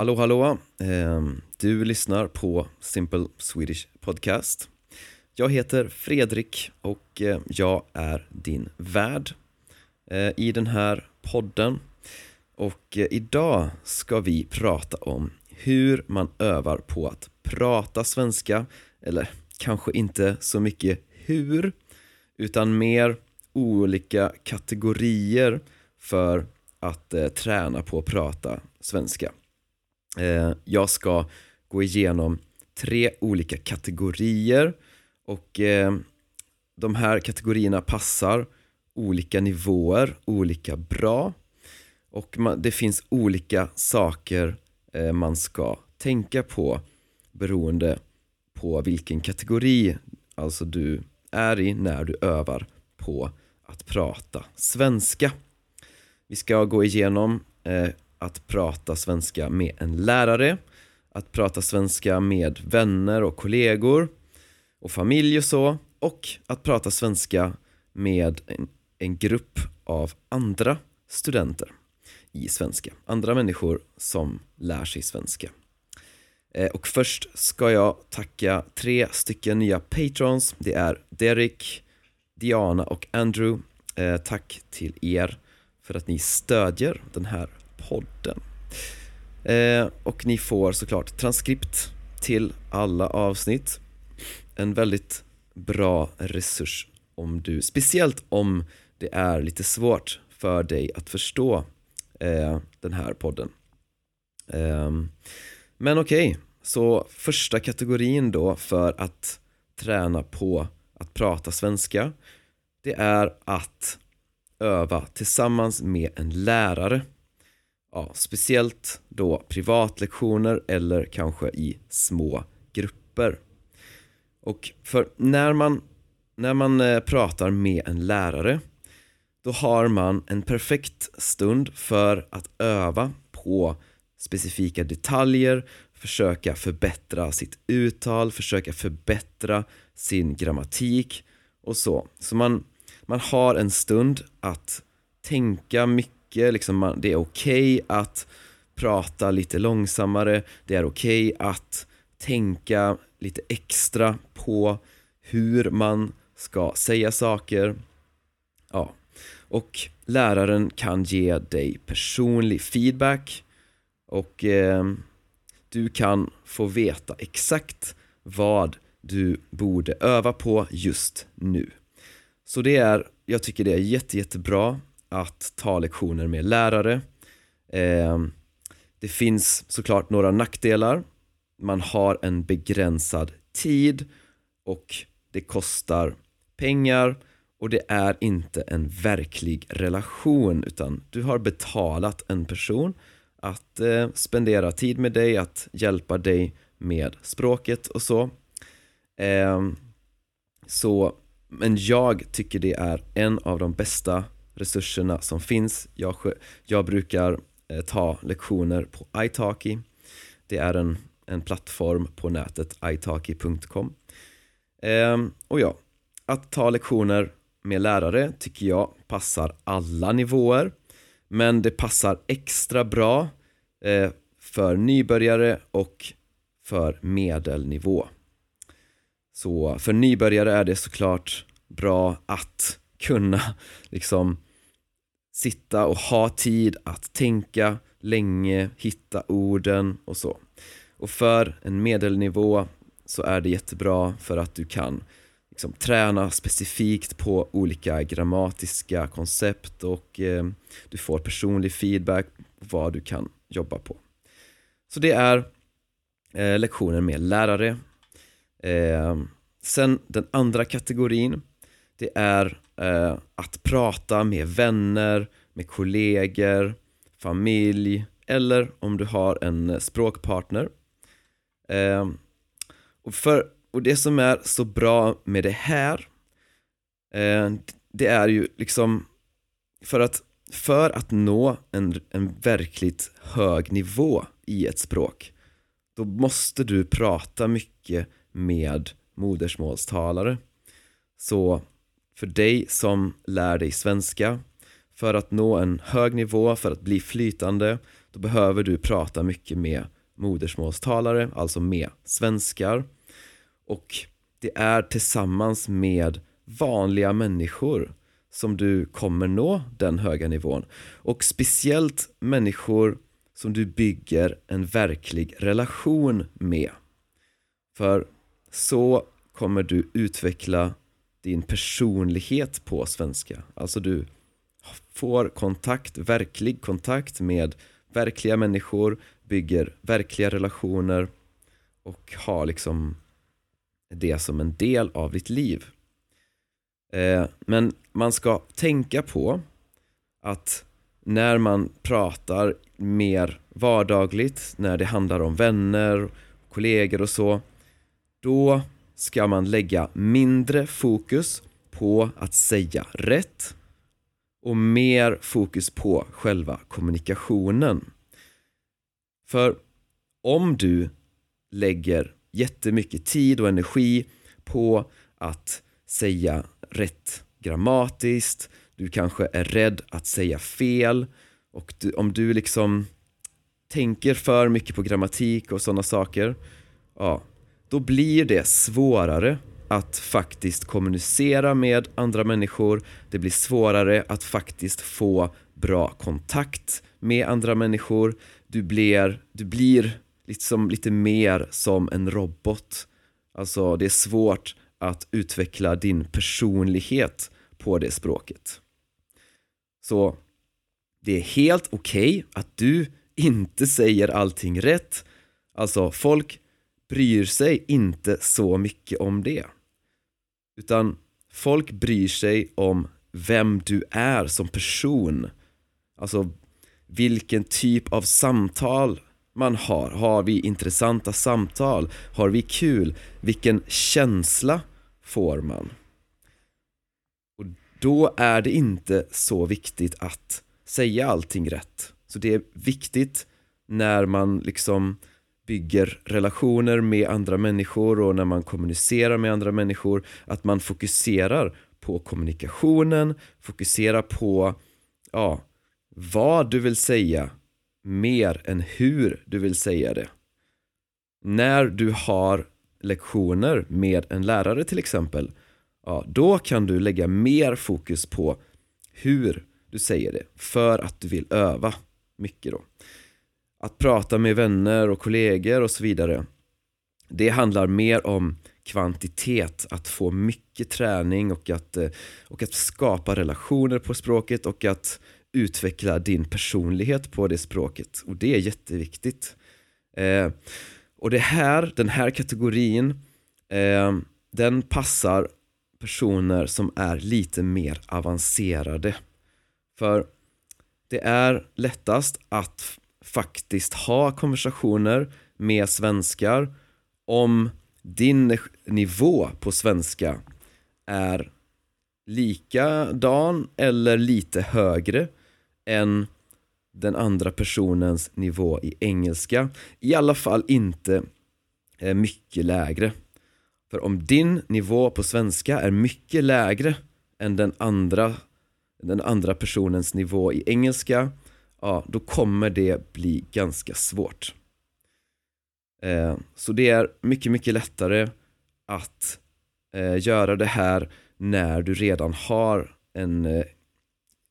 Hallå hallå! Ehm, du lyssnar på Simple Swedish Podcast. Jag heter Fredrik och eh, jag är din värd eh, i den här podden. Och eh, idag ska vi prata om hur man övar på att prata svenska, eller kanske inte så mycket hur, utan mer olika kategorier för att träna på att prata svenska. Eh, jag ska gå igenom tre olika kategorier och eh, de här kategorierna passar olika nivåer olika bra och man, det finns olika saker eh, man ska tänka på beroende på vilken kategori alltså du är i när du övar på att prata svenska. Vi ska gå igenom eh, att prata svenska med en lärare, att prata svenska med vänner och kollegor och familj och så och att prata svenska med en, en grupp av andra studenter i svenska, andra människor som lär sig svenska. Eh, och först ska jag tacka tre stycken nya patrons. Det är Derek, Diana och Andrew. Eh, Tack till er för att ni stödjer den här podden. Eh, Och ni får såklart transkript till alla avsnitt. En väldigt bra resurs om du, speciellt om det är lite svårt för dig att förstå eh, den här podden. Eh, men okej, så första kategorin då för att träna på att prata svenska det är att öva tillsammans med en lärare. Ja, speciellt då privatlektioner eller kanske i små grupper. Och för när man, när man eh, pratar med en lärare då har man en perfekt stund för att öva på specifika detaljer, försöka förbättra sitt uttal, försöka förbättra sin grammatik och så. Så man, man har en stund att tänka mycket, liksom man, det är okej okay att prata lite långsammare, det är okej okay att tänka lite extra på hur man ska säga saker. Ja, och läraren kan ge dig personlig feedback och eh, du kan få veta exakt vad du borde öva på just nu. Så det är, jag tycker det är jätte, jättebra att ta lektioner med lärare. Eh, det finns såklart några nackdelar. Man har en begränsad tid och det kostar pengar och det är inte en verklig relation utan du har betalat en person att eh, spendera tid med dig, att hjälpa dig med språket och så. Eh, så men jag tycker det är en av de bästa resurserna som finns. Jag, jag brukar eh, ta lektioner på italki. Det är en, en plattform på nätet, italki.com. Eh, och ja, att ta lektioner med lärare tycker jag passar alla nivåer men det passar extra bra eh, för nybörjare och för medelnivå. Så för nybörjare är det såklart bra att kunna liksom sitta och ha tid att tänka länge, hitta orden och så. Och för en medelnivå så är det jättebra för att du kan liksom träna specifikt på olika grammatiska koncept och eh, du får personlig feedback på vad du kan jobba på. Så det är eh, lektioner med lärare. Eh, sen den andra kategorin det är eh, att prata med vänner, med kollegor, familj eller om du har en eh, språkpartner. Eh, och för och det som är så bra med det här eh, Det är ju liksom För att, för att nå en, en verkligt hög nivå i ett språk Då måste du prata mycket med modersmålstalare Så för dig som lär dig svenska För att nå en hög nivå, för att bli flytande då behöver du prata mycket med modersmålstalare, alltså med svenskar. Och det är tillsammans med vanliga människor som du kommer nå den höga nivån. Och speciellt människor som du bygger en verklig relation med. För så kommer du utveckla din personlighet på svenska. Alltså du får kontakt, verklig kontakt med verkliga människor, bygger verkliga relationer och har liksom det som en del av ditt liv. Eh, men man ska tänka på att när man pratar mer vardagligt, när det handlar om vänner, kollegor och så, då ska man lägga mindre fokus på att säga rätt och mer fokus på själva kommunikationen. För om du lägger jättemycket tid och energi på att säga rätt grammatiskt, du kanske är rädd att säga fel och du, om du liksom tänker för mycket på grammatik och sådana saker, ja, då blir det svårare att faktiskt kommunicera med andra människor. Det blir svårare att faktiskt få bra kontakt med andra människor. Du blir, du blir liksom lite mer som en robot. Alltså det är svårt att utveckla din personlighet på det språket. Så det är helt okej okay att du inte säger allting rätt. Alltså folk bryr sig inte så mycket om det. Utan folk bryr sig om vem du är som person. Alltså vilken typ av samtal man har. Har vi intressanta samtal? Har vi kul? Vilken känsla får man? Och då är det inte så viktigt att säga allting rätt. Så det är viktigt när man liksom bygger relationer med andra människor och när man kommunicerar med andra människor att man fokuserar på kommunikationen, fokuserar på ja, vad du vill säga mer än hur du vill säga det. När du har lektioner med en lärare till exempel, ja, då kan du lägga mer fokus på hur du säger det för att du vill öva mycket då att prata med vänner och kollegor och så vidare det handlar mer om kvantitet, att få mycket träning och att, eh, och att skapa relationer på språket och att utveckla din personlighet på det språket och det är jätteviktigt. Eh, och det här, den här kategorin, eh, den passar personer som är lite mer avancerade. För det är lättast att faktiskt ha konversationer med svenskar om din nivå på svenska är likadan eller lite högre än den andra personens nivå i engelska. I alla fall inte eh, mycket lägre. För om din nivå på svenska är mycket lägre än den andra, den andra personens nivå i engelska ja, då kommer det bli ganska svårt. Eh, så det är mycket, mycket lättare att eh, göra det här när du redan har en, eh,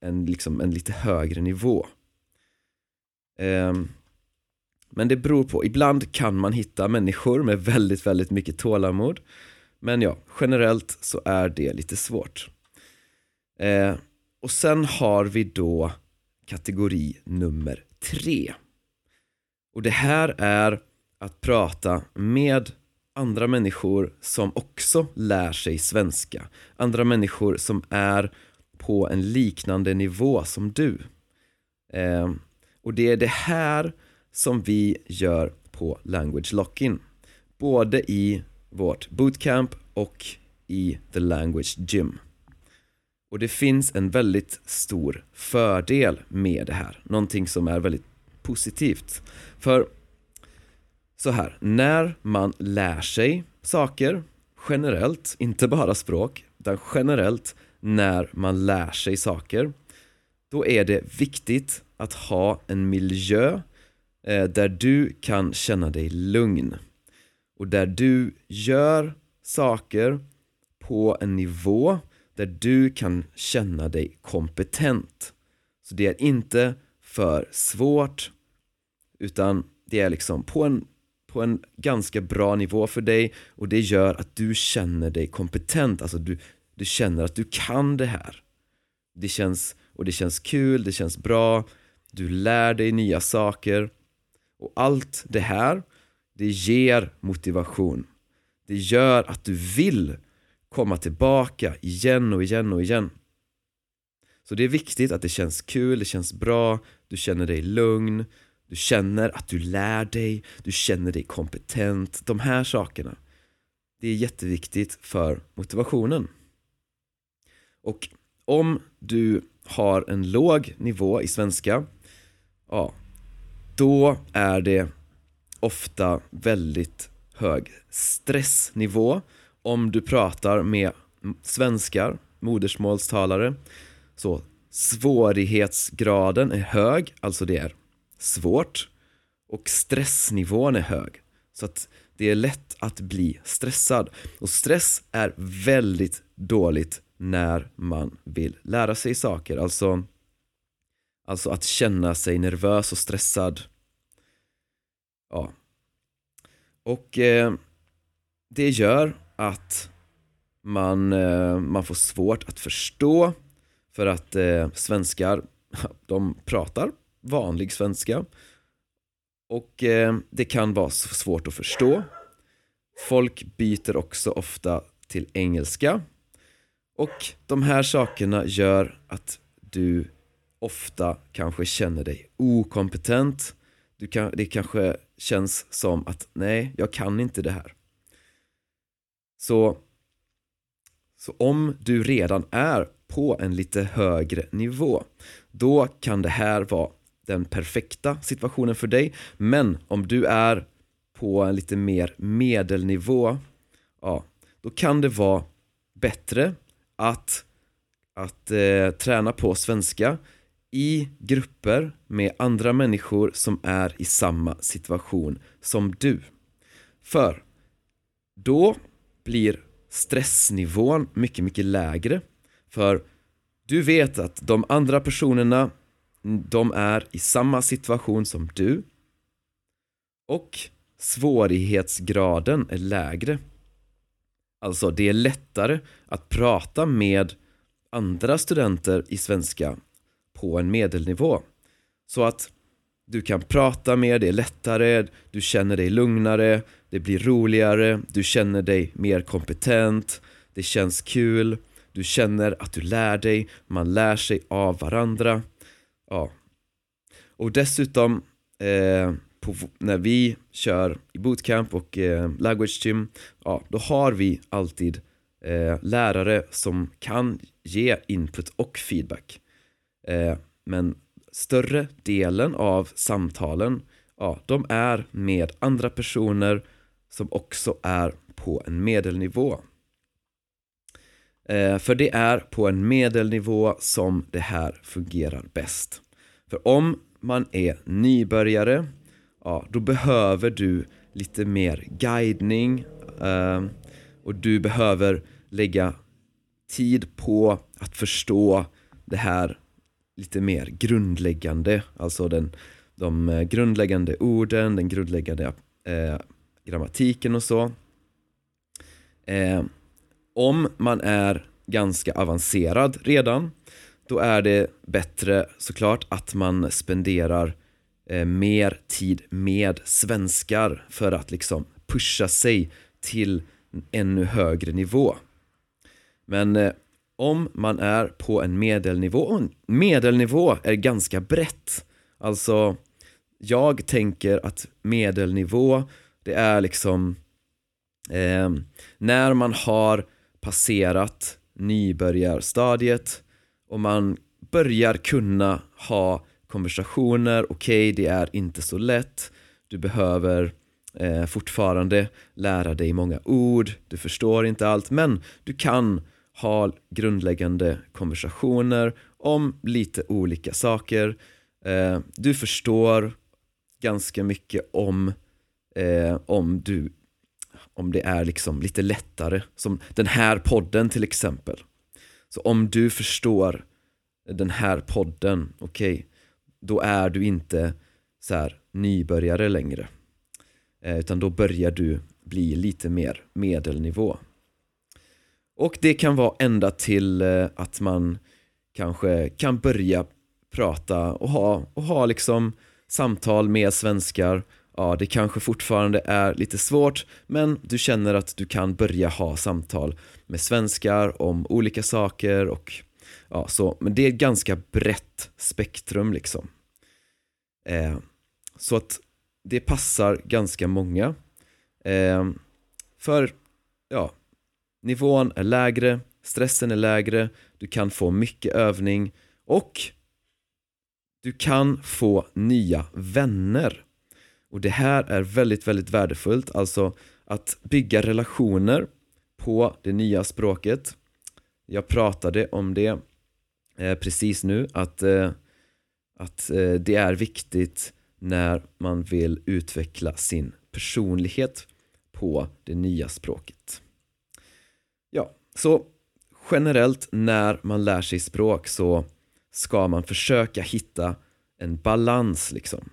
en, liksom en lite högre nivå. Ehm, men det beror på, ibland kan man hitta människor med väldigt, väldigt mycket tålamod. Men ja, generellt så är det lite svårt. Eh, och sen har vi då kategori nummer tre. Och det här är att prata med andra människor som också lär sig svenska. Andra människor som är på en liknande nivå som du. Eh, och det är det här som vi gör på Language Lock-In. Både i vårt bootcamp och i The Language Gym. Och det finns en väldigt stor fördel med det här, någonting som är väldigt positivt. För så här, när man lär sig saker generellt, inte bara språk, utan generellt när man lär sig saker, då är det viktigt att ha en miljö eh, där du kan känna dig lugn och där du gör saker på en nivå där du kan känna dig kompetent. Så det är inte för svårt utan det är liksom på en, på en ganska bra nivå för dig och det gör att du känner dig kompetent, alltså du, du känner att du kan det här. Det känns, och det känns kul, det känns bra, du lär dig nya saker och allt det här, det ger motivation. Det gör att du vill komma tillbaka igen och igen och igen. Så det är viktigt att det känns kul, det känns bra, du känner dig lugn, du känner att du lär dig, du känner dig kompetent. De här sakerna, det är jätteviktigt för motivationen. Och om du har en låg nivå i svenska, ja, då är det ofta väldigt hög stressnivå om du pratar med svenskar, modersmålstalare. Så svårighetsgraden är hög, alltså det är svårt och stressnivån är hög. Så att det är lätt att bli stressad. Och stress är väldigt dåligt när man vill lära sig saker. Alltså, alltså att känna sig nervös och stressad. Ja. Och eh, det gör att man, eh, man får svårt att förstå för att eh, svenskar, de pratar vanlig svenska och eh, det kan vara svårt att förstå. Folk byter också ofta till engelska och de här sakerna gör att du ofta kanske känner dig okompetent. Du kan, det kanske känns som att nej, jag kan inte det här. Så, så om du redan är på en lite högre nivå, då kan det här vara den perfekta situationen för dig. Men om du är på en lite mer medelnivå, ja, då kan det vara bättre att, att eh, träna på svenska i grupper med andra människor som är i samma situation som du. För då blir stressnivån mycket, mycket lägre. För du vet att de andra personerna de är i samma situation som du och svårighetsgraden är lägre. Alltså det är lättare att prata med andra studenter i svenska på en medelnivå. Så att du kan prata mer, det är lättare, du känner dig lugnare, det blir roligare, du känner dig mer kompetent, det känns kul, du känner att du lär dig, man lär sig av varandra. Ja. Och dessutom eh, på, när vi kör i bootcamp och eh, language gym, ja, då har vi alltid eh, lärare som kan ge input och feedback. Eh, men större delen av samtalen, ja, de är med andra personer som också är på en medelnivå. Eh, för det är på en medelnivå som det här fungerar bäst. För om man är nybörjare, ja, då behöver du lite mer guidning eh, och du behöver lägga tid på att förstå det här lite mer grundläggande, alltså den, de eh, grundläggande orden, den grundläggande eh, grammatiken och så. Eh, om man är ganska avancerad redan, då är det bättre såklart att man spenderar eh, mer tid med svenskar för att liksom pusha sig till en ännu högre nivå. Men eh, om man är på en medelnivå, och en medelnivå är ganska brett. Alltså, jag tänker att medelnivå, det är liksom eh, när man har passerat nybörjarstadiet och man börjar kunna ha konversationer, okej okay, det är inte så lätt, du behöver eh, fortfarande lära dig många ord, du förstår inte allt men du kan ha grundläggande konversationer om lite olika saker. Eh, du förstår ganska mycket om, eh, om du om det är liksom lite lättare, som den här podden till exempel. Så om du förstår den här podden, okej, okay, då är du inte så här nybörjare längre. Eh, utan då börjar du bli lite mer medelnivå. Och det kan vara ända till eh, att man kanske kan börja prata och ha, och ha liksom samtal med svenskar ja, det kanske fortfarande är lite svårt men du känner att du kan börja ha samtal med svenskar om olika saker och ja, så, men det är ett ganska brett spektrum liksom. Eh, så att det passar ganska många. Eh, för ja, nivån är lägre, stressen är lägre, du kan få mycket övning och du kan få nya vänner. Och det här är väldigt, väldigt värdefullt, alltså att bygga relationer på det nya språket. Jag pratade om det eh, precis nu, att, eh, att eh, det är viktigt när man vill utveckla sin personlighet på det nya språket. Ja, så generellt när man lär sig språk så ska man försöka hitta en balans liksom.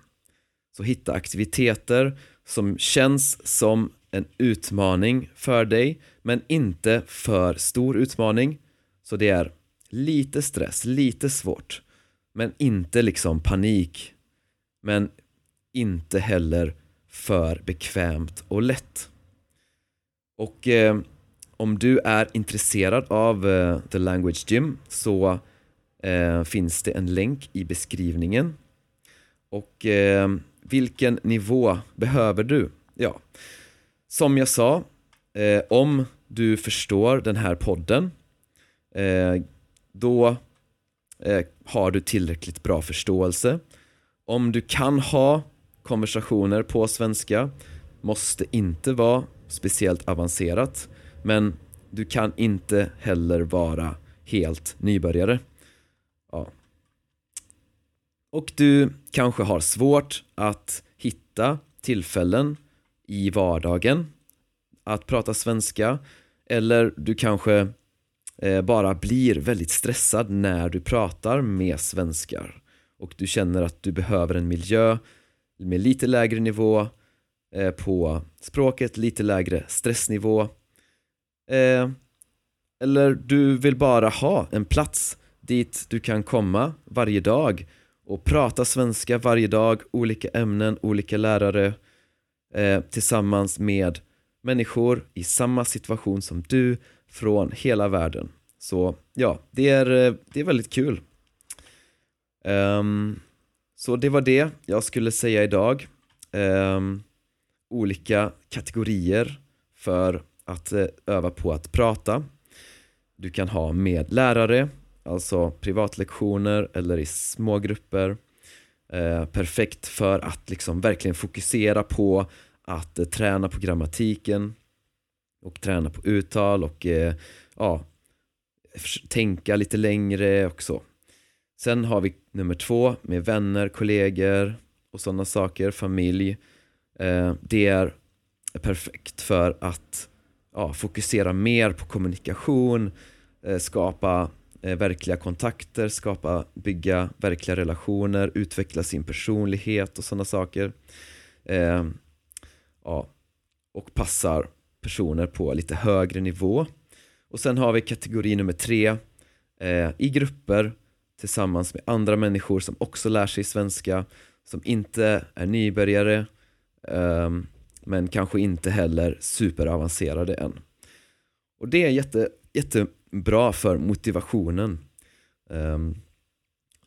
Så hitta aktiviteter som känns som en utmaning för dig men inte för stor utmaning. Så det är lite stress, lite svårt men inte liksom panik. Men inte heller för bekvämt och lätt. Och eh, om du är intresserad av eh, The Language Gym så eh, finns det en länk i beskrivningen. Och eh, vilken nivå behöver du? Ja, som jag sa, eh, om du förstår den här podden eh, då eh, har du tillräckligt bra förståelse. Om du kan ha konversationer på svenska måste inte vara speciellt avancerat men du kan inte heller vara helt nybörjare. Ja. Och du kanske har svårt att hitta tillfällen i vardagen att prata svenska eller du kanske eh, bara blir väldigt stressad när du pratar med svenskar. Och du känner att du behöver en miljö med lite lägre nivå eh, på språket, lite lägre stressnivå. Eh, eller du vill bara ha en plats dit du kan komma varje dag och prata svenska varje dag, olika ämnen, olika lärare eh, tillsammans med människor i samma situation som du från hela världen. Så ja, det är, eh, det är väldigt kul. Um, så det var det jag skulle säga idag. Um, olika kategorier för att eh, öva på att prata. Du kan ha med lärare, alltså privatlektioner eller i små grupper. Eh, perfekt för att liksom verkligen fokusera på att eh, träna på grammatiken och träna på uttal och eh, ja, tänka lite längre och så. Sen har vi nummer två med vänner, kollegor och sådana saker, familj. Eh, det är perfekt för att ja, fokusera mer på kommunikation, eh, skapa Eh, verkliga kontakter, skapa, bygga verkliga relationer, utveckla sin personlighet och sådana saker. Eh, ja, och passar personer på lite högre nivå. Och sen har vi kategori nummer tre, eh, i grupper tillsammans med andra människor som också lär sig svenska, som inte är nybörjare, eh, men kanske inte heller superavancerade än. Och det är jätte, jätte bra för motivationen. Um,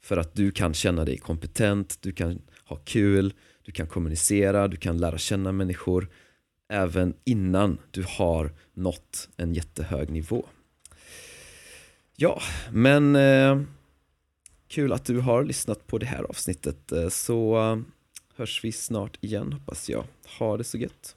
för att du kan känna dig kompetent, du kan ha kul, du kan kommunicera, du kan lära känna människor även innan du har nått en jättehög nivå. Ja, men eh, kul att du har lyssnat på det här avsnittet eh, så eh, hörs vi snart igen hoppas jag. Ha det så gött.